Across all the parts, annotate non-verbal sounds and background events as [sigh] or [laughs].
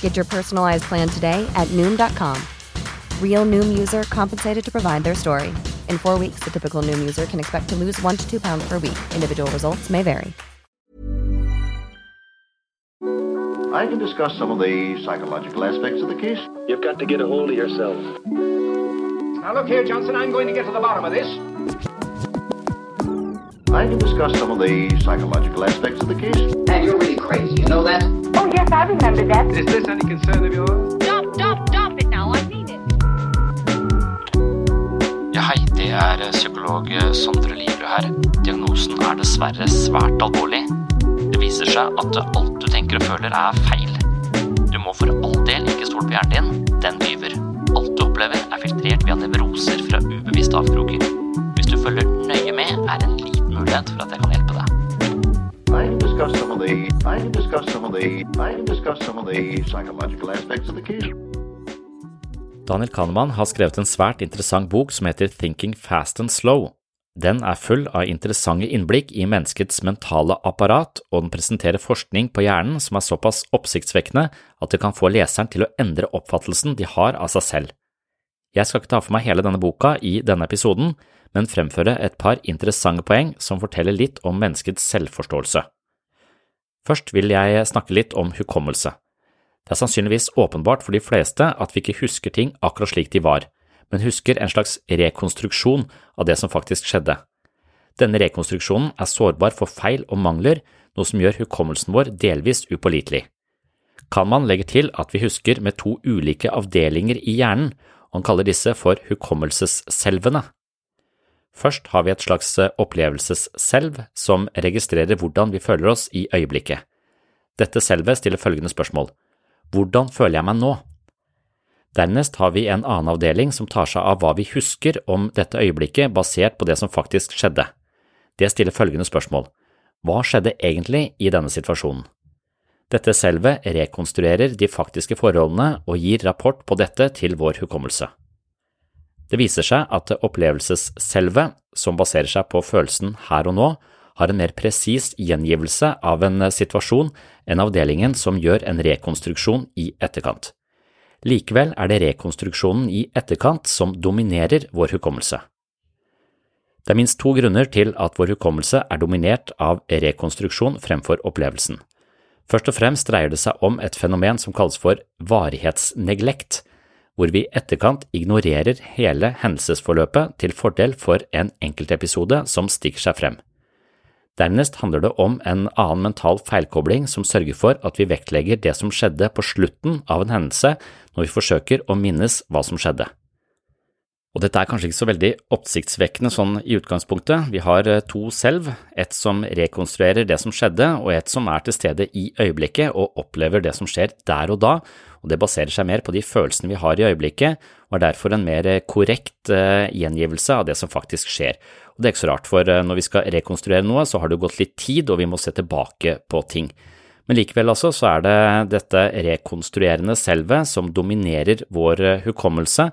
Get your personalized plan today at Noom.com. Real Noom user compensated to provide their story. In four weeks, the typical Noom user can expect to lose one to two pounds per week. Individual results may vary. I can discuss some of the psychological aspects of the case. You've got to get a hold of yourself. Now look here, Johnson, I'm going to get to the bottom of this. I can discuss some of the psychological aspects of the case. And you're really crazy, you know that? Yes, I remember that. Is this any concern of yours? Stop, stop, stop it now. I mean it. Ja, hei, det er psykolog Sondre Livrud her. Diagnosen er dessverre svært alvorlig. Det viser seg at alt du tenker og føler er feil. Du må for all del ikke stole på hjernen din, den lyver. Alt du opplever er filtrert via nevroser fra ubevisste avkroker. Hvis du følger nøye med, er det en liten mulighet for at jeg kan I can discuss some of the I can discuss some of the psychological aspects of the case. Daniel Kahneman har skrevet en svært interessant bok som heter Thinking Fast and Slow. Den er full av interessante innblikk i menneskets mentale apparat, og den presenterer forskning på hjernen som er såpass oppsiktsvekkende at det kan få leseren til å endre oppfattelsen de har av seg selv. Jeg skal ikke ta for meg hele denne boka i denne episoden, men fremføre et par interessante poeng som forteller litt om menneskets selvforståelse. Først vil jeg snakke litt om hukommelse. Det er sannsynligvis åpenbart for de fleste at vi ikke husker ting akkurat slik de var, men husker en slags rekonstruksjon av det som faktisk skjedde. Denne rekonstruksjonen er sårbar for feil og mangler, noe som gjør hukommelsen vår delvis upålitelig. Kan man legge til at vi husker med to ulike avdelinger i hjernen, og han kaller disse for hukommelsesselvene. Først har vi et slags opplevelsesselv som registrerer hvordan vi føler oss i øyeblikket. Dette selvet stiller følgende spørsmål Hvordan føler jeg meg nå? Dernest har vi en annen avdeling som tar seg av hva vi husker om dette øyeblikket basert på det som faktisk skjedde. Det stiller følgende spørsmål Hva skjedde egentlig i denne situasjonen? Dette selvet rekonstruerer de faktiske forholdene og gir rapport på dette til vår hukommelse. Det viser seg at opplevelsesselvet, som baserer seg på følelsen her og nå, har en mer presis gjengivelse av en situasjon enn avdelingen som gjør en rekonstruksjon i etterkant. Likevel er det rekonstruksjonen i etterkant som dominerer vår hukommelse. Det er minst to grunner til at vår hukommelse er dominert av rekonstruksjon fremfor opplevelsen. Først og fremst dreier det seg om et fenomen som kalles for varighetsneglekt, hvor vi i etterkant ignorerer hele hendelsesforløpet til fordel for en enkeltepisode som stikker seg frem. Dernest handler det om en annen mental feilkobling som sørger for at vi vektlegger det som skjedde på slutten av en hendelse når vi forsøker å minnes hva som skjedde. Og dette er kanskje ikke så veldig oppsiktsvekkende sånn i utgangspunktet. Vi har to selv, et som rekonstruerer det som skjedde, og et som er til stede i øyeblikket og opplever det som skjer der og da, og det baserer seg mer på de følelsene vi har i øyeblikket, og er derfor en mer korrekt gjengivelse av det som faktisk skjer. Og det er ikke så rart, for når vi skal rekonstruere noe, så har det gått litt tid, og vi må se tilbake på ting. Men likevel altså så er det dette rekonstruerende selvet som dominerer vår hukommelse,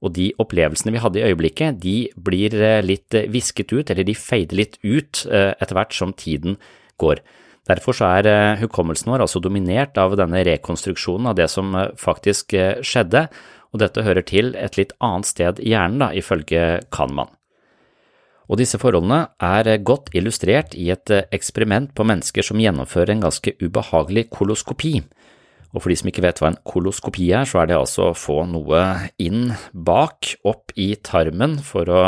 og de opplevelsene vi hadde i øyeblikket, de blir litt visket ut, eller de feider litt ut etter hvert som tiden går. Derfor er hukommelsen vår altså dominert av denne rekonstruksjonen av det som faktisk skjedde, og dette hører til et litt annet sted i hjernen, da, ifølge Kahneman. Og disse forholdene er godt illustrert i et eksperiment på mennesker som gjennomfører en ganske ubehagelig koloskopi. Og for de som ikke vet hva en koloskopi er, så er det altså å få noe inn bak, opp i tarmen for å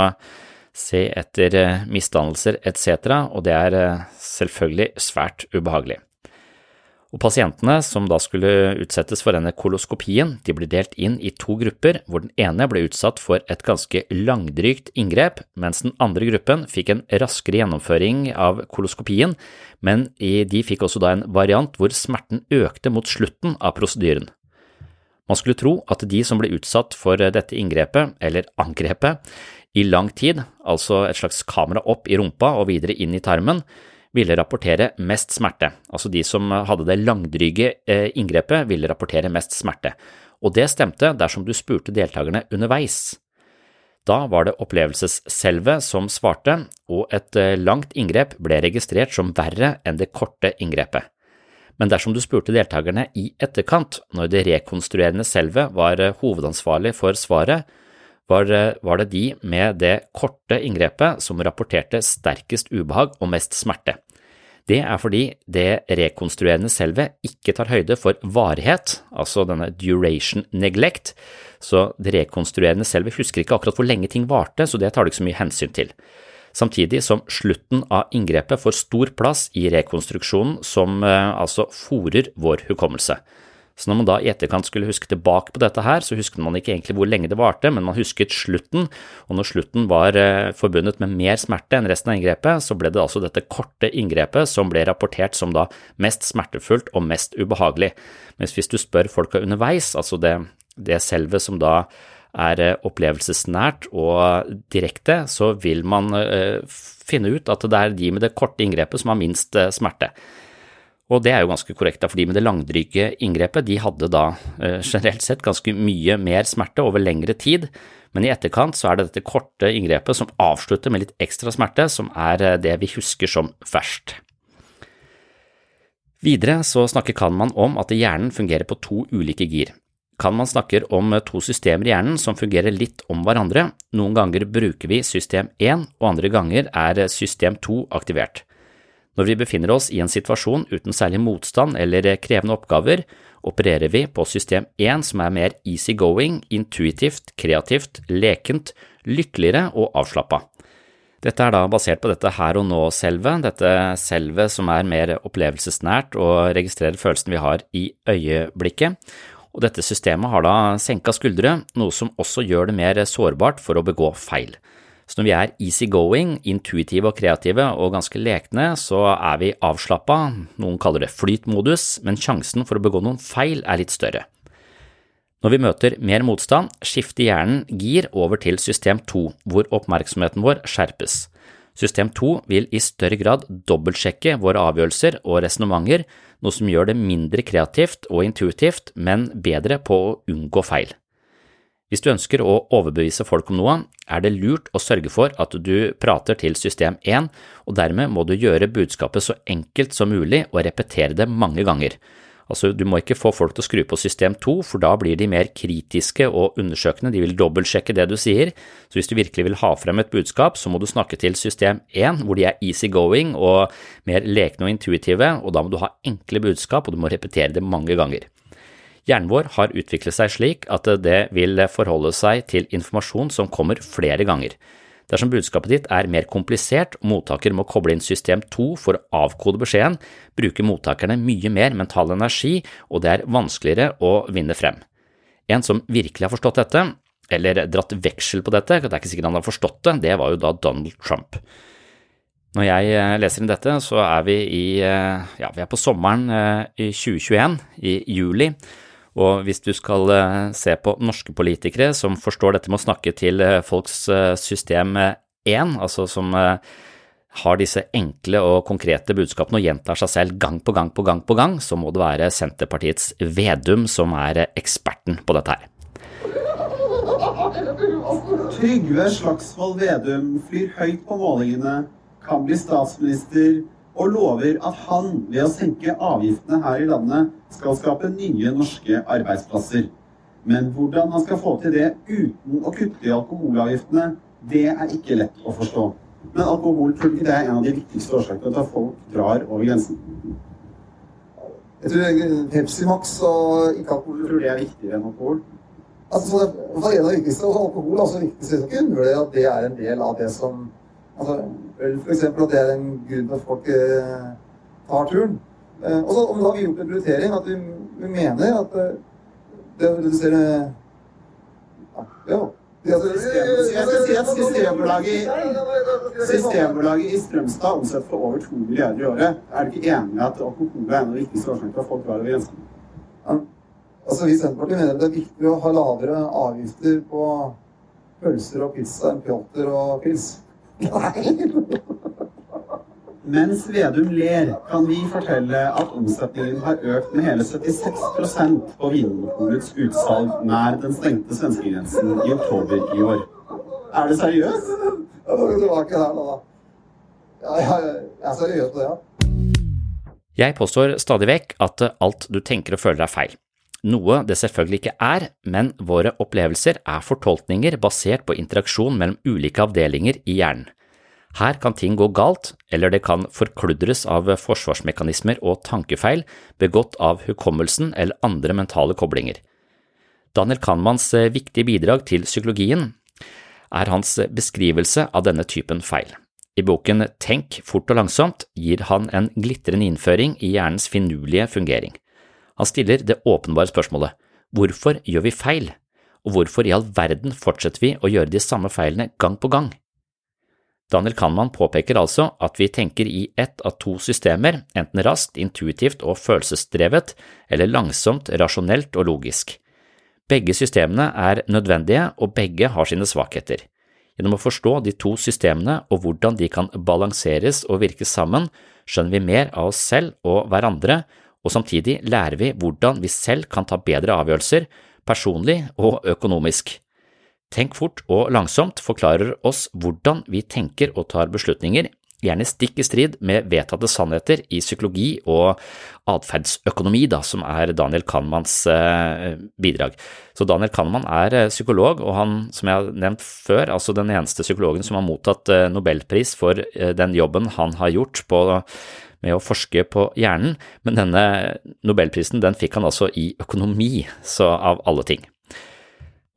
se etter misdannelser etc., og det er selvfølgelig svært ubehagelig. Og Pasientene som da skulle utsettes for denne koloskopien, de ble delt inn i to grupper, hvor den ene ble utsatt for et ganske langdrygt inngrep, mens den andre gruppen fikk en raskere gjennomføring av koloskopien, men de fikk også da en variant hvor smerten økte mot slutten av prosedyren. Man skulle tro at de som ble utsatt for dette inngrepet, eller angrepet, i lang tid, altså et slags kamera opp i rumpa og videre inn i tarmen, ville rapportere mest smerte. Altså de som hadde det langdryge eh, inngrepet, ville rapportere mest smerte. Og det stemte dersom du spurte deltakerne underveis. Da var det opplevelsesselvet som svarte, og et eh, langt inngrep ble registrert som verre enn det korte inngrepet. Men dersom du spurte deltakerne i etterkant, når det rekonstruerende selvet var eh, hovedansvarlig for svaret, var, var det de med det korte inngrepet som rapporterte sterkest ubehag og mest smerte. Det er fordi det rekonstruerende selvet ikke tar høyde for varighet, altså denne duration neglect, så det rekonstruerende selvet husker ikke akkurat hvor lenge ting varte, så det tar det ikke så mye hensyn til. Samtidig som slutten av inngrepet får stor plass i rekonstruksjonen som eh, altså fòrer vår hukommelse. Så når man da i etterkant skulle huske tilbake på dette her, så husket man ikke egentlig hvor lenge det varte, men man husket slutten, og når slutten var eh, forbundet med mer smerte enn resten av inngrepet, så ble det altså dette korte inngrepet som ble rapportert som da mest smertefullt og mest ubehagelig. Mens hvis du spør folka underveis, altså det, det selve som da er eh, opplevelsesnært og direkte, så vil man eh, finne ut at det er de med det korte inngrepet som har minst smerte. Og det er jo ganske korrekt, for de med det langdryge inngrepet de hadde da eh, generelt sett ganske mye mer smerte over lengre tid, men i etterkant så er det dette korte inngrepet som avslutter med litt ekstra smerte, som er eh, det vi husker som verst. Videre så snakker Kanman om at hjernen fungerer på to ulike gir. Kanman snakker om to systemer i hjernen som fungerer litt om hverandre. Noen ganger bruker vi system 1, og andre ganger er system 2 aktivert. Når vi befinner oss i en situasjon uten særlig motstand eller krevende oppgaver, opererer vi på system 1 som er mer easygoing, intuitivt, kreativt, lekent, lykkeligere og avslappa. Dette er da basert på dette her og nå-selvet, dette selvet som er mer opplevelsesnært og registrerer følelsen vi har i øyeblikket. Og dette systemet har da senka skuldre, noe som også gjør det mer sårbart for å begå feil. Så når vi er easygoing, intuitive og kreative og ganske lekne, så er vi avslappa, noen kaller det flytmodus, men sjansen for å begå noen feil er litt større. Når vi møter mer motstand, skifter hjernen gir over til system 2, hvor oppmerksomheten vår skjerpes. System 2 vil i større grad dobbeltsjekke våre avgjørelser og resonnementer, noe som gjør det mindre kreativt og intuitivt, men bedre på å unngå feil. Hvis du ønsker å overbevise folk om noe, er det lurt å sørge for at du prater til system 1, og dermed må du gjøre budskapet så enkelt som mulig og repetere det mange ganger. Altså, du må ikke få folk til å skru på system 2, for da blir de mer kritiske og undersøkende, de vil dobbeltsjekke det du sier, så hvis du virkelig vil ha frem et budskap, så må du snakke til system 1, hvor de er easygoing og mer lekne og intuitive, og da må du ha enkle budskap, og du må repetere det mange ganger. Hjernen vår har utviklet seg slik at det vil forholde seg til informasjon som kommer flere ganger. Dersom budskapet ditt er mer komplisert og mottaker må koble inn system 2 for å avkode beskjeden, bruker mottakerne mye mer mental energi, og det er vanskeligere å vinne frem. En som virkelig har forstått dette, eller dratt veksel på dette, det er ikke sikkert han har forstått det, det var jo da Donald Trump. Når jeg eh, leser inn dette, så er vi i, eh, ja, vi er på sommeren eh, i 2021, i juli, og hvis du skal eh, se på norske politikere som forstår dette med å snakke til eh, folks eh, system 1, altså som har disse enkle og konkrete budskapene og gjentar seg selv gang på gang på gang på gang, så må det være Senterpartiets Vedum som er eksperten på dette her. Trygve Slagsvold Vedum flyr høyt på målingene, kan bli statsminister og lover at han ved å senke avgiftene her i landet skal skape nye norske arbeidsplasser. Men hvordan han skal få til det uten å kutte i alkoholavgiftene, det er ikke lett å forstå. Men alkohol tror ikke det er en av de viktigste årsakene til at folk drar over grensen. Jeg tror Pepsi Max og ikke alkohol tror det er viktigere enn alkohol. Altså, for en av de viktigste, og alkohol altså viktigste, så ikke undervurdere at det er en del av det som altså, Øl, f.eks. At det er en grunn til at folk eh, tar turen. Eh, og så har vi gjort en prioritering at vi, vi mener at eh, det å redusere ja. Systembolaget i Strømstad omsetter for over 2 milliarder i året. Er du ikke enig i at alkohol er en av de viktigste årsakene til at folk drar over grensen? Ja. Altså, Vi i Senterpartiet mener det er viktig å ha lavere avgifter på pølser og pizza enn pjolter og pils. Mens Vedum ler, kan vi fortelle at omsetningen har økt med hele 76% på Vinmonopolets utsalg nær den stengte svenskegrensen i oktober i år. Er det seriøst? Jeg får tilbake her nå, da. Ja, jeg, er seriøs på det, ja. Jeg påstår stadig vekk at alt du tenker og føler er feil noe det selvfølgelig ikke er, men våre opplevelser er fortolkninger basert på interaksjon mellom ulike avdelinger i hjernen. Her kan ting gå galt, eller det kan forkludres av forsvarsmekanismer og tankefeil begått av hukommelsen eller andre mentale koblinger. Daniel Kahnemans viktige bidrag til psykologien er hans beskrivelse av denne typen feil. I boken Tenk fort og langsomt gir han en glitrende innføring i hjernens finurlige fungering. Han stiller det åpenbare spørsmålet hvorfor gjør vi feil, og hvorfor i all verden fortsetter vi å gjøre de samme feilene gang på gang? Daniel Kahneman påpeker altså at vi tenker i ett av to systemer, enten raskt, intuitivt og følelsesdrevet, eller langsomt, rasjonelt og logisk. Begge systemene er nødvendige, og begge har sine svakheter. Gjennom å forstå de to systemene og hvordan de kan balanseres og virke sammen, skjønner vi mer av oss selv og hverandre, og samtidig lærer vi hvordan vi selv kan ta bedre avgjørelser, personlig og økonomisk. Tenk fort og langsomt forklarer oss hvordan vi tenker og tar beslutninger, gjerne stikk i strid med vedtatte sannheter i psykologi og atferdsøkonomi, da, som er Daniel Kahnemans eh, bidrag. Så Daniel Kahneman er eh, psykolog, og han, som jeg har nevnt før, altså den eneste psykologen som har mottatt eh, nobelpris for den jobben han har gjort på med å forske på hjernen, men denne nobelprisen den fikk han altså i økonomi, så av alle ting.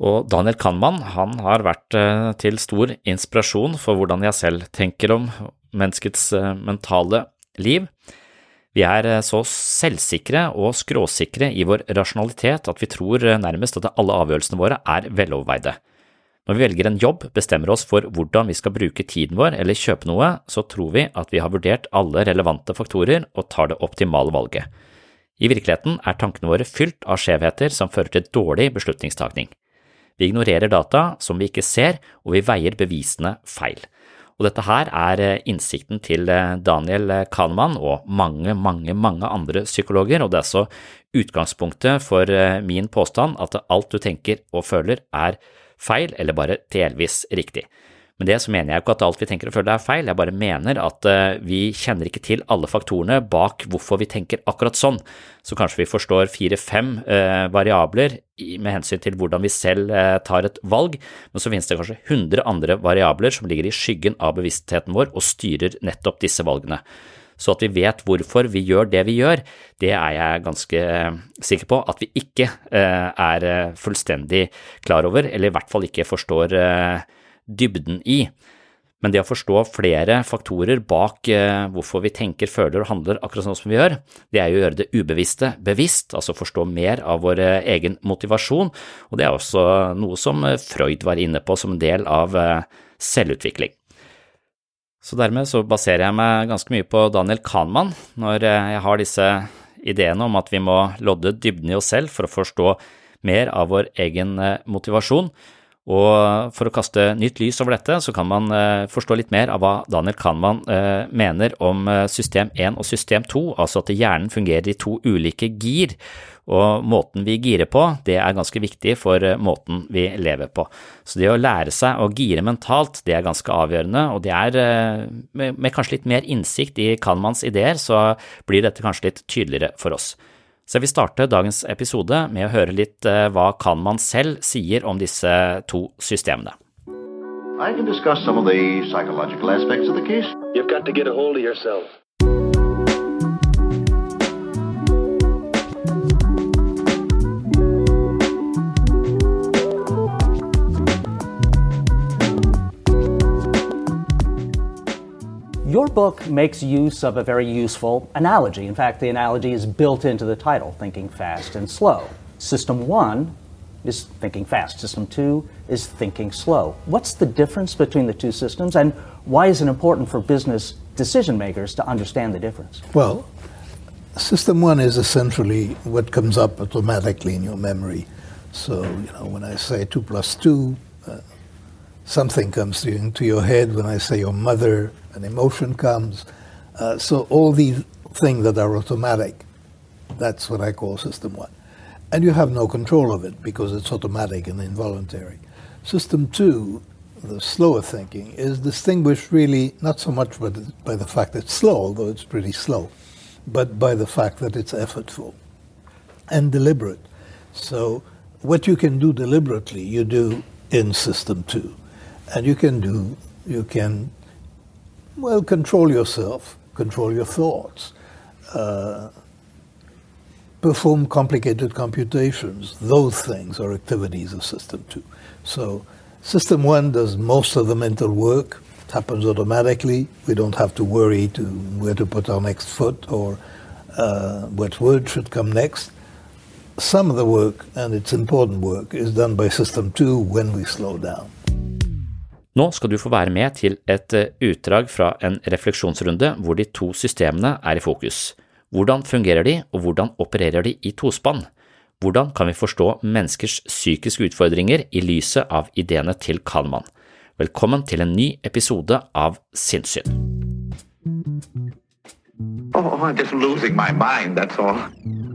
Og Daniel Kahnmann, han har vært eh, til stor inspirasjon for hvordan jeg selv tenker om menneskets eh, mentale liv. Vi er eh, så selvsikre og skråsikre i vår rasjonalitet at vi tror nærmest at alle avgjørelsene våre er veloverveide. Når vi velger en jobb, bestemmer oss for hvordan vi skal bruke tiden vår eller kjøpe noe, så tror vi at vi har vurdert alle relevante faktorer og tar det optimale valget. I virkeligheten er tankene våre fylt av skjevheter som fører til dårlig beslutningstakning. Vi ignorerer data som vi ikke ser, og vi veier bevisene feil. Og dette her er eh, innsikten til eh, Daniel Kahneman og mange, mange, mange andre psykologer, og det er så utgangspunktet for eh, min påstand at alt du tenker og føler er feil, eller bare delvis riktig. Med det så mener jeg ikke at alt vi tenker og føler er feil, jeg bare mener at uh, vi kjenner ikke til alle faktorene bak hvorfor vi tenker akkurat sånn. Så kanskje vi forstår fire-fem uh, variabler med hensyn til hvordan vi selv uh, tar et valg, men så finnes det kanskje hundre andre variabler som ligger i skyggen av bevisstheten vår og styrer nettopp disse valgene. Så at vi vet hvorfor vi gjør det vi gjør, det er jeg ganske eh, sikker på at vi ikke eh, er eh, fullstendig klar over, eller i hvert fall ikke forstår dybden i. Men det å forstå flere faktorer bak hvorfor vi tenker, føler og handler akkurat sånn som vi gjør, det er jo å gjøre det ubevisste bevisst, altså forstå mer av vår egen motivasjon, og det er også noe som Freud var inne på som en del av selvutvikling. Så dermed så baserer jeg meg ganske mye på Daniel Kahneman når eh, jeg har disse ideene om at vi må lodde dybden i oss selv for å forstå mer av vår egen eh, motivasjon, Og for å kaste nytt lys over dette, så kan man eh, forstå litt mer av hva Daniel Kahneman eh, mener om system 1 og system 2, altså at hjernen fungerer i to ulike gir. Og måten vi girer på, det er ganske viktig for måten vi lever på. Så det å lære seg å gire mentalt, det er ganske avgjørende, og det er med kanskje litt mer innsikt i Kanmans ideer, så blir dette kanskje litt tydeligere for oss. Så jeg vil starte dagens episode med å høre litt eh, hva Kanman selv sier om disse to systemene. I can discuss some of the psychological aspects of the case. You've got to get a hold of yourself. Book makes use of a very useful analogy. In fact, the analogy is built into the title, Thinking Fast and Slow. System one is thinking fast, system two is thinking slow. What's the difference between the two systems, and why is it important for business decision makers to understand the difference? Well, system one is essentially what comes up automatically in your memory. So, you know, when I say two plus two, something comes into your head. When I say your mother, an emotion comes. Uh, so all these things that are automatic, that's what I call system one. And you have no control of it because it's automatic and involuntary. System two, the slower thinking, is distinguished really not so much by the, by the fact it's slow, although it's pretty slow, but by the fact that it's effortful and deliberate. So what you can do deliberately, you do in system two. And you can do, you can well, control yourself, control your thoughts, uh, perform complicated computations. Those things are activities of System 2. So, System 1 does most of the mental work. It happens automatically. We don't have to worry to where to put our next foot or uh, what word should come next. Some of the work, and it's important work, is done by System 2 when we slow down. Nå skal du få være med til et eh, utdrag fra en refleksjonsrunde hvor de to systemene er i fokus. Hvordan fungerer de, og hvordan opererer de i tospann? Hvordan kan vi forstå menneskers psykiske utfordringer i lyset av ideene til Kahneman? Velkommen til en ny episode av Sinnssyn. Oh, I'm just losing my mind, that's all.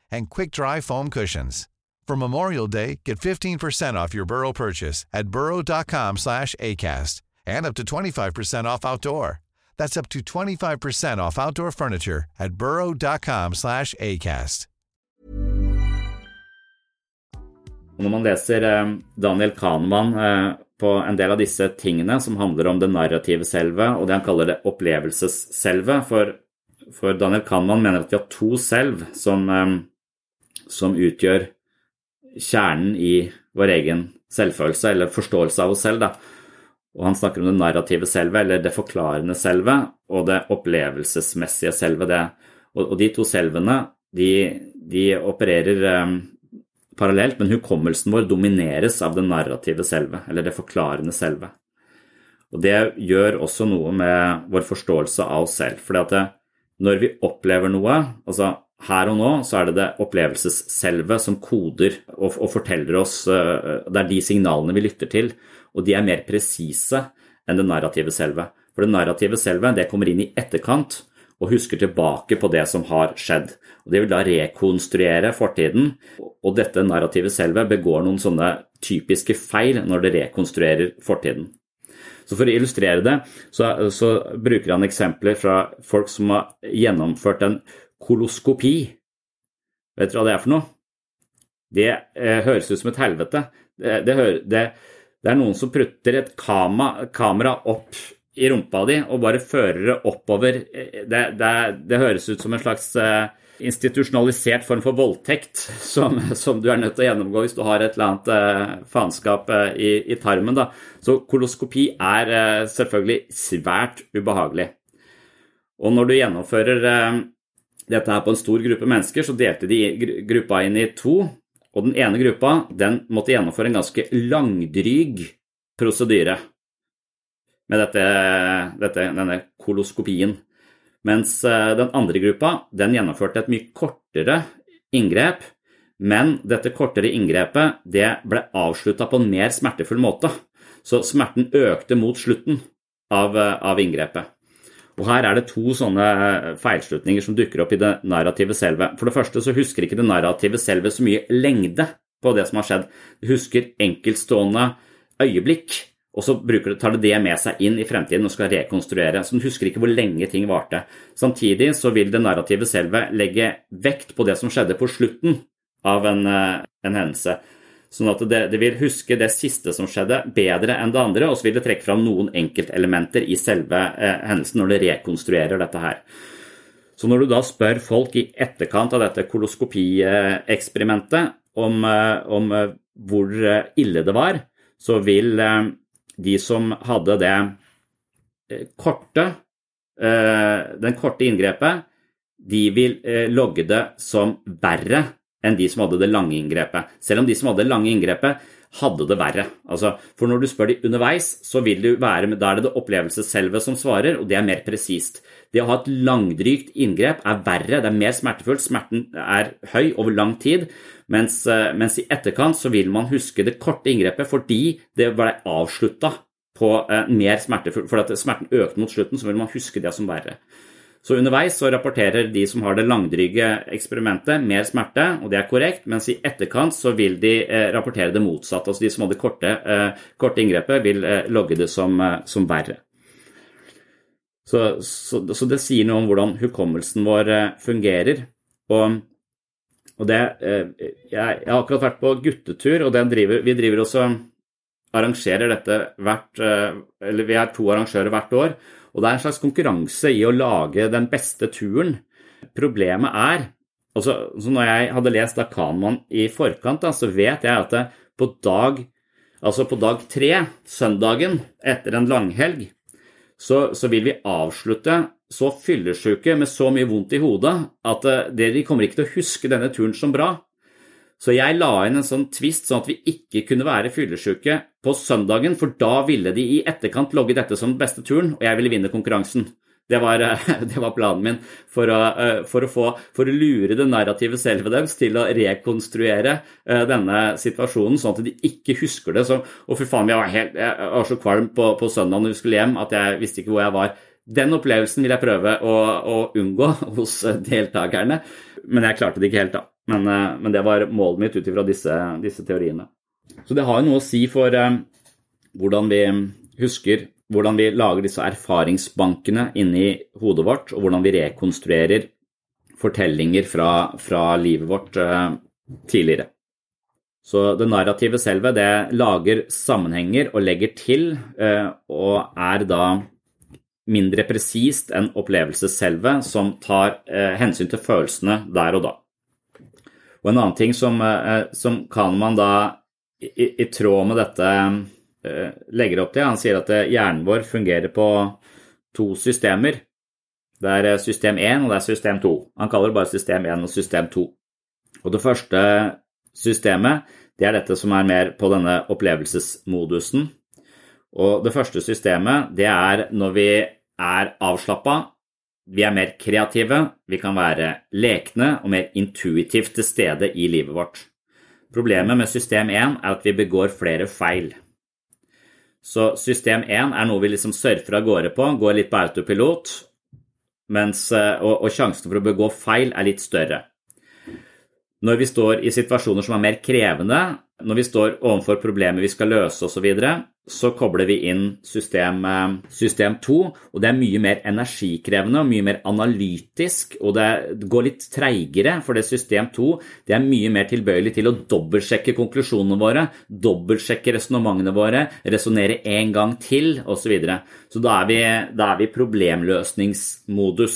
and quick-dry foam cushions. For Memorial Day, get 15% off your Burrow purchase at burrow.com slash ACAST and up to 25% off outdoor. That's up to 25% off outdoor furniture at burrow.com slash ACAST. Når man leser eh, Daniel Kahneman eh, på en del av disse tingene som handler om det narrative selve og det han kaller det opplevelsesselve. For, for Daniel Kahneman mener at vi har to selv som, um, som utgjør kjernen i vår egen selvfølelse, eller forståelse av oss selv. Da. Og han snakker om det narrative selve, eller det forklarende selve, og det opplevelsesmessige selve. Det. Og, de to selvene de, de opererer um, parallelt, men hukommelsen vår domineres av det narrative selve, eller det forklarende selve. Og Det gjør også noe med vår forståelse av oss selv. at det, når vi opplever noe, altså her og nå, så er det det opplevelsesselve som koder og, og forteller oss Det er de signalene vi lytter til, og de er mer presise enn det narrative selve. For det narrative selve det kommer inn i etterkant og husker tilbake på det som har skjedd. Og Det vil da rekonstruere fortiden, og dette narrative-selve begår noen sånne typiske feil når det rekonstruerer fortiden. Så For å illustrere det, så, så bruker han eksempler fra folk som har gjennomført en koloskopi. Vet dere hva det er for noe? Det eh, høres ut som et helvete. Det, det, det, det er noen som prutter et kama, kamera opp i rumpa di og bare fører det oppover. Det, det, høres ut som en slags eh, institusjonalisert form for voldtekt [laughs] som, som, du er nødt til å gjennomgå hvis du har et eller annet eh, faenskap eh, i, i, tarmen. Da. Så koloskopi er selvfølgelig svært ubehagelig. Og når du gjennomfører dette her på en stor gruppe mennesker, så delte de gruppa inn i to. Og den ene gruppa den måtte gjennomføre en ganske langdryg prosedyre med dette, dette, denne koloskopien. Mens eh, den andre gruppa den gjennomførte et mye kortere inngrep, men dette kortere inngrepet det ble avslutta på en mer smertefull måte. Så smerten økte mot slutten av, eh, av inngrepet. Og Her er det to sånne eh, feilslutninger som dukker opp i det narrative selve. For det første så husker ikke det narrative selve så mye lengde på det som har skjedd. Det husker enkeltstående øyeblikk og så bruker, tar det det med seg inn i fremtiden og skal rekonstruere. Så den husker ikke hvor lenge ting varte. Samtidig så vil det narrative selve legge vekt på det som skjedde på slutten av en, eh, en hendelse. Sånn at det, det, vil huske det siste som skjedde, bedre enn det andre, og så vil det trekke fram noen enkeltelementer i selve eh, hendelsen når det rekonstruerer dette her. Så når du da spør folk i etterkant av dette koloskopieksperimentet om, eh, om eh, hvor ille det var, så vil de som hadde det eh, korte, eh, den korte inngrepet, de vil eh, logge det som verre enn de som hadde det lange inngrepet. Selv om de som hadde det lange inngrepet, hadde det verre. Altså, for når du spør de underveis, så vil det være, da er det det opplevelsesselve som svarer, og det er mer presist. Det å ha et langdrygt inngrep er verre, det er mer smertefullt, smerten er høy over lang tid, mens, eh, mens i etterkant så vil man huske det korte inngrepet fordi det ble avslutta på eh, mer smertefullt, for at smerten økte mot slutten, så vil man huske det som verre. Så underveis så rapporterer de som har det langdryge eksperimentet, mer smerte, og det er korrekt, mens i etterkant så vil de eh, rapportere det motsatte. Altså de som hadde korte, eh, korte inngrepet, vil eh, logge det som, som verre. Så, så, så, det sier noe om hvordan hukommelsen vår fungerer. Og, og det jeg, jeg, har akkurat vært på guttetur, og driver, vi driver også arrangerer dette hvert Eller vi er to arrangører hvert år. Og det er en slags konkurranse i å lage den beste turen. Problemet er altså, Når jeg hadde lest da Kanman i forkant, da, så vet jeg at på dag, altså på dag tre, søndagen etter en langhelg, så, så vil vi avslutte så fyllesyke med så mye vondt i hodet at eh, de kommer ikke til å huske denne turen som bra. Så jeg la inn en sånn twist sånn at vi ikke kunne være fyllesyke på søndagen, for da ville de i etterkant logge dette som beste turen, og jeg ville vinne konkurransen. Det var, [laughs] det var planen min for å, eh, for, å få, for å, lure det narrative selve deres til å rekonstruere eh, denne situasjonen, sånn at de ikke husker det. Så, og fy faen, jeg var, helt, jeg var så kvalm på, på søndag når vi skulle hjem at jeg visste ikke hvor jeg var. Den opplevelsen vil jeg prøve å, å unngå [laughs] hos deltakerne, men jeg klarte det ikke helt, da. Men, eh, men det var målet mitt ut ifra disse, disse, teoriene. Så det har jo noe å si for eh, hvordan vi husker, hvordan vi lager disse erfaringsbankene inni hodet vårt, og hvordan vi rekonstruerer fortellinger fra, fra livet vårt eh, tidligere. Så det narrative selve det lager sammenhenger og legger til, og er da mindre presist enn opplevelsesselvet, som tar hensyn til følelsene der og da. Og en annen ting som, som kan Kahneman da i, i, tråd med dette eh, legger opp til, han sier at eh, hjernen vår fungerer på to systemer. Det er system 1 og det er system 2. Han kaller det bare system 1 og system 2. Og det første systemet det er dette som er mer på denne opplevelsesmodusen. Og det første systemet det er når vi er avslappa vi er mer kreative, vi kan være lekne og mer intuitivt til stede i livet vårt. Problemet med system 1 er at vi begår flere feil. Så system 1 er noe vi liksom surfer av gårde på, går litt på autopilot, mens, og, og sjansen for å begå feil er litt større. Når vi står i situasjoner som er mer krevende, når vi står overfor problemer vi skal løse osv., så, videre, så kobler vi inn system, system 2, og det er mye mer energikrevende og mye mer analytisk, og det går litt treigere, for det system 2 det er mye mer tilbøyelig til å dobbeltsjekke konklusjonene våre, dobbeltsjekke resonnementene våre, resonnere en gang til osv. Så, videre. så da er, vi, da er vi problemløsningsmodus.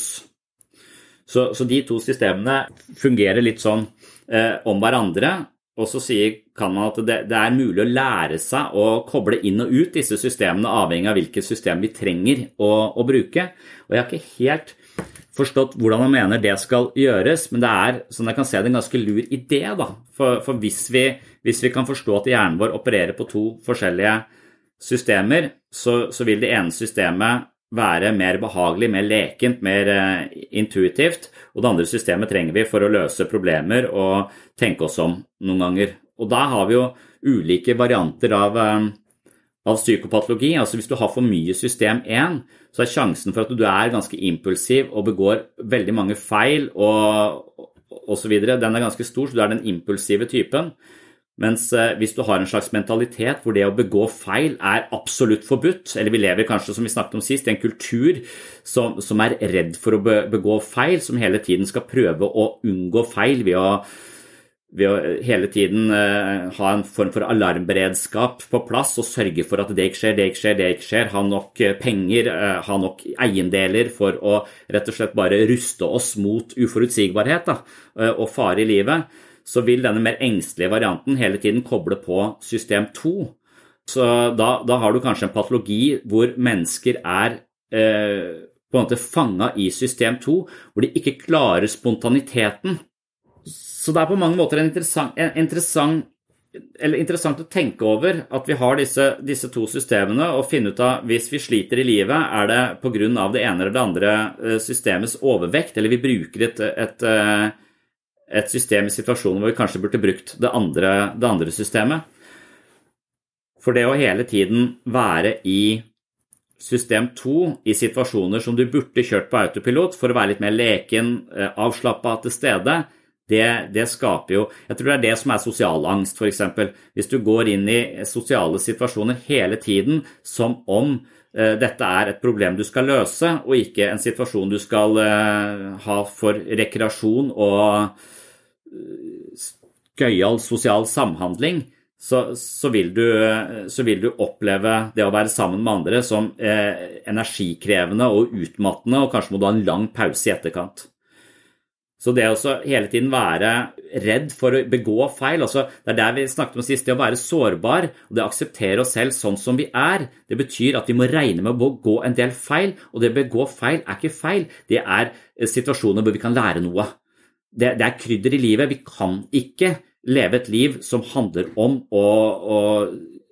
Så, så de to systemene fungerer litt sånn eh, om hverandre. Og så sier, kan man at det, det, er mulig å lære seg å koble inn og ut disse systemene, avhengig av hvilket system vi trenger å, å bruke. Og jeg har ikke helt forstått hvordan han mener det skal gjøres, men det er sånn jeg kan se det, en ganske lur idé. da. For, for hvis, vi, hvis, vi, kan forstå at hjernen vår opererer på to forskjellige systemer, så, så vil det ene systemet være mer behagelig, mer lekent, mer uh, intuitivt. Og det andre systemet trenger vi for å løse problemer og tenke oss om noen ganger. Og da har vi jo ulike varianter av, uh, av psykopatologi. Altså hvis du har for mye system 1, så er sjansen for at du er ganske impulsiv og begår veldig mange feil og osv., den er ganske stor, så du er den impulsive typen. Mens eh, hvis du har en slags mentalitet hvor det å begå feil er absolutt forbudt, eller vi lever kanskje, som vi snakket om sist, i en kultur som, som er redd for å begå feil, som hele tiden skal prøve å unngå feil ved å, ved å hele tiden uh, ha en form for alarmberedskap på plass og sørge for at det ikke skjer, det ikke skjer, det ikke skjer, ha nok eh, penger, ha nok eiendeler for å rett og slett bare ruste oss mot uforutsigbarhet da, og fare i livet så vil denne mer engstelige varianten hele tiden koble på system 2. Så da, da har du kanskje en patologi hvor mennesker er eh, på en måte fanga i system 2, hvor de ikke klarer spontaniteten. Så det er på mange måter en interessant, en interessant, interessant å tenke over at vi har disse, disse, to systemene, og finne ut av hvis vi sliter i livet, er det pga. det ene eller det andre eh, systemets overvekt, eller vi bruker et, et, et eh, et system i situasjoner hvor vi kanskje burde brukt det andre, det andre systemet. For det å hele tiden være i system 2 i situasjoner som du burde kjørt på autopilot for å være litt mer leken, eh, avslappa til stede, det, det, skaper jo Jeg tror det er det som er sosial angst, f.eks. Hvis du går inn i sosiale situasjoner hele tiden som om uh, dette er et problem du skal løse, og ikke en situasjon du skal uh, ha for rekreasjon og gøyal sosial samhandling, så, så, vil du, så, vil du, oppleve det å være sammen med andre som eh, energikrevende og utmattende, og kanskje må du ha en lang pause i etterkant. Så det å hele tiden være redd for å begå feil altså Det er der vi snakket om sist, det å være sårbar og det å akseptere oss selv sånn som vi er. Det betyr at vi må regne med å begå en del feil, og det å begå feil er ikke feil. Det er eh, situasjoner hvor vi kan lære noe det, det, er krydder i livet. Vi kan ikke leve et liv som handler om å, å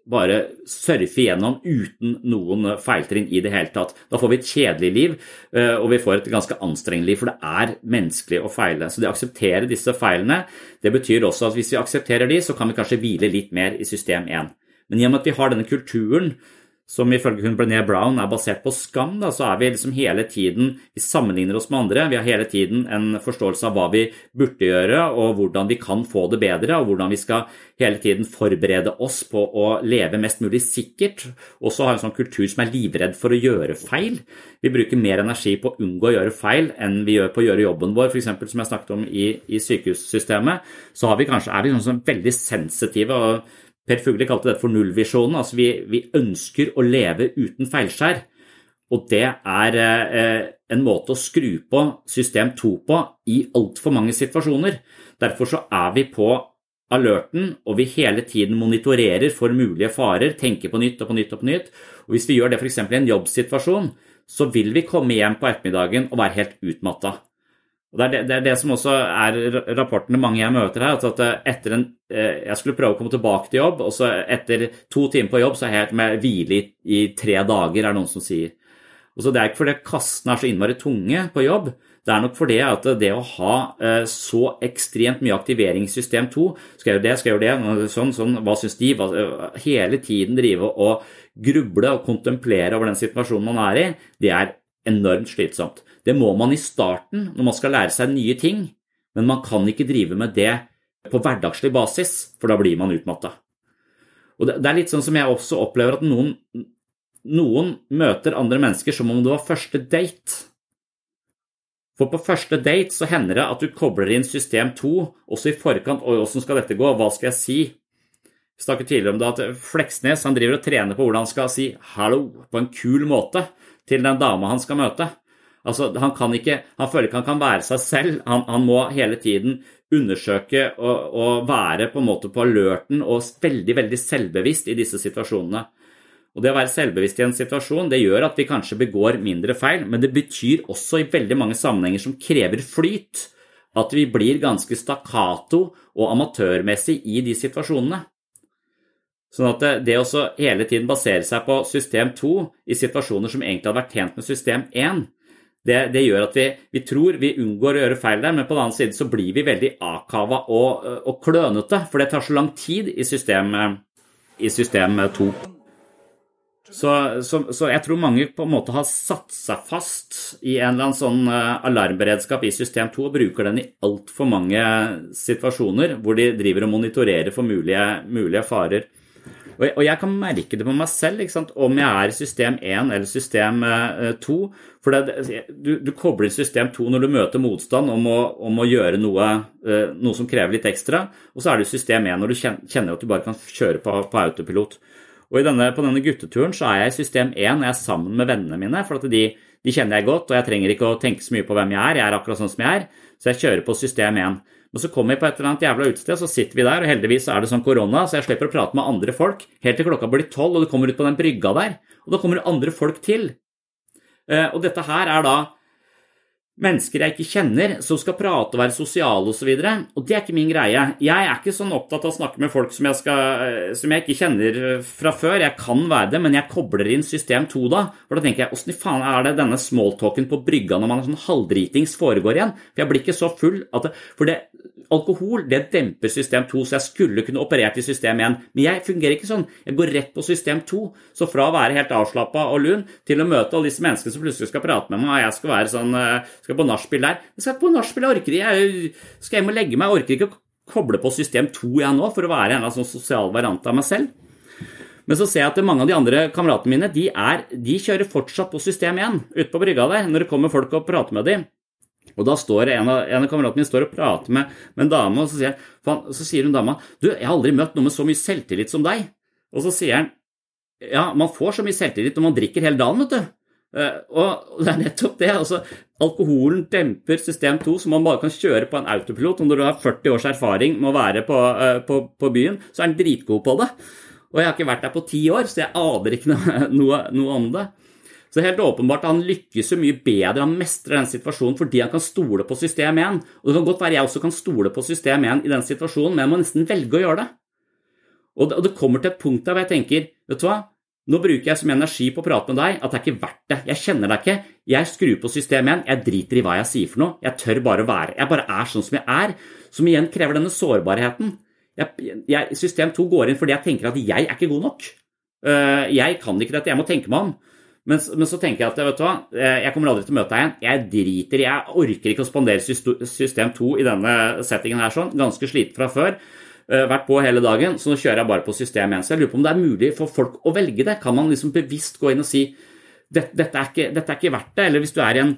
bare surfe gjennom uten noen feiltrinn i det hele tatt. Da får vi et kjedelig liv, eh, og vi får et ganske anstrengende liv, for det er menneskelig å feile. Så det å akseptere disse feilene, det betyr også at hvis vi aksepterer de, så kan vi kanskje hvile litt mer i system 1. Men gjennom at vi har denne kulturen som ifølge hun Brené Brown er basert på skam, da, så er vi liksom hele tiden Vi sammenligner oss med andre. Vi har hele tiden en forståelse av hva vi burde gjøre, og hvordan vi kan få det bedre, og hvordan vi skal hele tiden forberede oss på å leve mest mulig sikkert. Og så har vi en sånn kultur som er livredd for å gjøre feil. Vi bruker mer energi på å unngå å gjøre feil enn vi gjør på å gjøre jobben vår, f.eks. som jeg snakket om i, i sykehussystemet. Så vi kanskje, er vi sånn veldig sensitive. og Per Fugle kalte dette for nullvisjonen. Altså vi, vi, ønsker å leve uten feilskjær. Og det er eh, en måte å skru på system 2 på i altfor mange situasjoner. Derfor så er vi på alerten, og vi hele tiden monitorerer for mulige farer, tenker på nytt og på nytt og på nytt. Og hvis vi gjør det f.eks. i en jobbsituasjon, så vil vi komme hjem på ettermiddagen og være helt utmatta. Og det er det, det er det, som også er rapportene mange jeg møter her. at eh, etter en, eh, Jeg skulle prøve å komme tilbake til jobb, og så etter to timer på jobb så er jeg helt med hvile i, i, tre dager, er det noen som sier. Og så Det er ikke fordi kassene er så innmari tunge på jobb, det er nok fordi at det å ha eh, så ekstremt mye aktivering i system 2 Skal jeg gjøre det, skal jeg gjøre det, sånn, sånn, hva syns de? Hele tiden drive og gruble og kontemplere over den situasjonen man er i, det er enormt slitsomt. Det må man i starten når man skal lære seg nye ting, men man kan ikke drive med det på hverdagslig basis, for da blir man utmatta. Det er litt sånn som jeg også opplever at noen, noen møter andre mennesker som om det var første date. For på første date så hender det at du kobler inn system 2, også i forkant. Oi, åssen skal dette gå? Hva skal jeg si? Vi snakket tidligere om det at Fleksnes han driver og trener på hvordan han skal si 'hallo' på en kul måte til den dama han skal møte. Altså, han, kan ikke, han føler ikke han kan være seg selv. Han, han må hele tiden undersøke og, og, være på en måte på alerten og veldig, veldig selvbevisst i disse situasjonene. Og Det å være selvbevisst i en situasjon det gjør at vi kanskje begår mindre feil, men det betyr også i veldig mange sammenhenger som krever flyt, at vi blir ganske stakkato og amatørmessig i de situasjonene. Sånn at det å hele tiden basere seg på system 2 i situasjoner som egentlig hadde vært tjent med system 1, det, det, gjør at vi, vi, tror vi unngår å gjøre feil der, men på den annen side så blir vi veldig akava og, og klønete, for det tar så lang tid i system, i system 2. Så, så, så, jeg tror mange på en måte har satt seg fast i en eller annen sånn eh, alarmberedskap i system 2 og bruker den i altfor mange situasjoner hvor de driver og monitorerer for mulige, mulige farer. Og jeg, og jeg, kan merke det på meg selv om jeg er i system 1 eller system 2. Eh, for det, du, du, kobler inn system 2 når du møter motstand om å, om å gjøre noe, eh, noe, som krever litt ekstra, og så er det system 1 når du kjenner at du bare kan kjøre på, på autopilot. Og denne, På denne gutteturen så er jeg i system 1 jeg er sammen med vennene mine. For de, de, kjenner jeg godt, og jeg trenger ikke å tenke så mye på hvem jeg er. Jeg er akkurat sånn som jeg er, så jeg kjører på system 1. Men så kommer vi på et eller annet jævla utested, så sitter vi der, og heldigvis er det sånn korona, så jeg slipper å prate med andre folk helt til klokka blir tolv, og du kommer ut på den brygga der. Og da kommer det andre folk til. Eh, og dette her er da mennesker jeg ikke kjenner, som skal prate og være sosiale osv. Og, så og det er ikke min greie. Jeg er ikke sånn opptatt av å snakke med folk som jeg, skal, som jeg ikke kjenner fra før. Jeg kan være det, men jeg kobler inn system 2 da. For da tenker jeg åssen i faen er det denne smalltalken på brygga når man er sånn halvdritings foregår igjen? For jeg blir ikke så full at det, For det, alkohol det demper system 2, så jeg skulle kunne operert i system 1. Men jeg fungerer ikke sånn. Jeg går rett på system 2. Så fra å være helt avslappa og lun til å møte alle disse menneskene som plutselig skal prate med meg, og jeg skal være sånn eh, skal på nachspiel der. Jeg skal på nachspiel, jeg orker jeg skal hjem og legge meg. Jeg orker ikke å koble på system 2 jeg nå for å være en sånn sosial variant av meg selv. Men så ser jeg at mange av de andre kameratene mine de, er, de kjører fortsatt på system 1 ute på brygga der når det kommer folk og prater med dem. Og da står en av, av kameratene mine står og prater med, med en dame, og så sier, så sier hun dama du, jeg har aldri møtt noe med så mye selvtillit som deg. Og så sier han ja, man får så mye selvtillit når man drikker hele dagen, vet du. Eh, og det er nettopp det. altså Alkoholen demper system 2, så man bare kan kjøre på en autopilot. Og når du har 40 års erfaring med å være på, eh, på, på byen, så er den dritgod på det. Og jeg har ikke vært der på ti år, så jeg aner ikke noe, noe, om det. Så det er helt åpenbart at han lykkes så mye bedre, han mestrer den situasjonen fordi han kan stole på system 1. Og det kan godt være jeg også kan stole på system 1 i den situasjonen, men jeg må nesten velge å gjøre det. Og det, kommer til et punkt der hvor jeg tenker, vet du hva, nå bruker jeg så mye energi på å prate med deg at det er ikke verdt det. Jeg kjenner deg ikke. Jeg skrur på systemet igjen. Jeg driter i hva jeg sier for noe. Jeg tør bare å være. Jeg bare er sånn som jeg er. Som igjen krever denne sårbarheten. Jeg, jeg, system 2 går inn fordi jeg tenker at jeg er ikke god nok. Uh, jeg kan ikke dette. Jeg må tenke meg om. Men, men, så tenker jeg at vet du hva, eh, jeg kommer aldri til å møte deg igjen. Jeg driter Jeg orker ikke å spandere system 2 i denne settingen her sånn. Ganske sliten fra før. Eh, vært på hele dagen, så nå kjører jeg bare på system 1. Så jeg lurer på om det er mulig for folk å velge det. Kan man liksom bevisst gå inn og si dette, dette, er, ikke, dette er ikke verdt det? Eller hvis du er i en,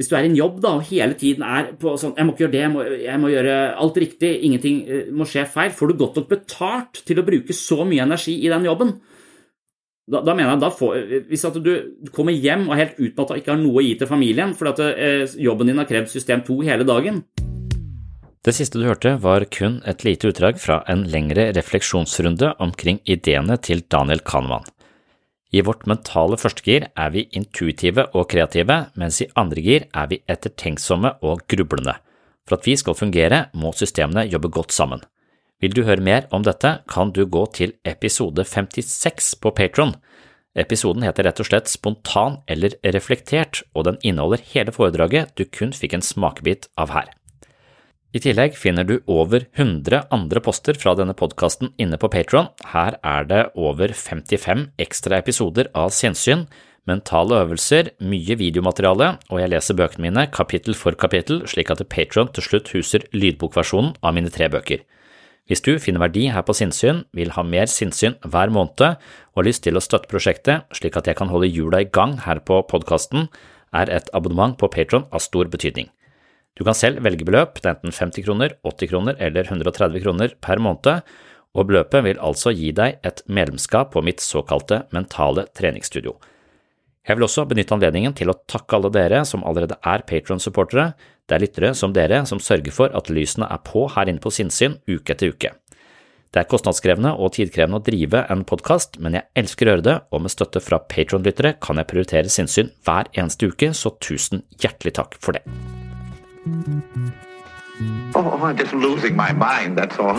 hvis du er i en jobb da, og hele tiden er på sånn Jeg må ikke gjøre det, jeg må, jeg må gjøre alt riktig, ingenting eh, må skje feil. Får du godt nok betalt til å bruke så mye energi i den jobben? Da, da mener jeg, da får, Hvis du, kommer hjem og er helt utmatta og ikke har noe å gi til familien fordi at eh, jobben din har krevd system 2 hele dagen, det siste du hørte var kun et lite utdrag fra en lengre refleksjonsrunde omkring ideene til Daniel Kahneman. I vårt mentale førstegir er vi intuitive og kreative, mens i andre gir er vi ettertenksomme og grublende. For at vi skal fungere, må systemene jobbe godt sammen. Vil du høre mer om dette, kan du gå til episode 56 på Patron. Episoden heter rett og slett Spontan eller reflektert, og den inneholder hele foredraget du kun fikk en smakebit av her. I tillegg finner du over 100 andre poster fra denne podkasten inne på Patron. Her er det over 55 ekstra episoder av Sinnssyn, mentale øvelser, mye videomateriale, og jeg leser bøkene mine kapittel for kapittel, slik at Patron til slutt huser lydbokversjonen av mine tre bøker. Hvis du finner verdi her på sinnssyn, vil ha mer sinnssyn hver måned og har lyst til å støtte prosjektet slik at jeg kan holde hjula i gang her på podkasten, er et abonnement på Patron av stor betydning. Du kan selv velge beløp, det er enten 50 kroner, 80 kroner eller 130 kroner per måned, og beløpet vil altså gi deg et medlemskap på mitt såkalte mentale treningsstudio. Jeg vil også benytte anledningen til å takke alle dere som allerede er Patron-supportere. Det er lyttere som dere som sørger for at lysene er på her inne på Sinnsyn uke etter uke. Det er kostnadskrevende og tidkrevende å drive en podkast, men jeg elsker å gjøre det, og med støtte fra Patron-lyttere kan jeg prioritere sinnssyn hver eneste uke, så tusen hjertelig takk for det. Oh, I'm just losing my mind, that's all.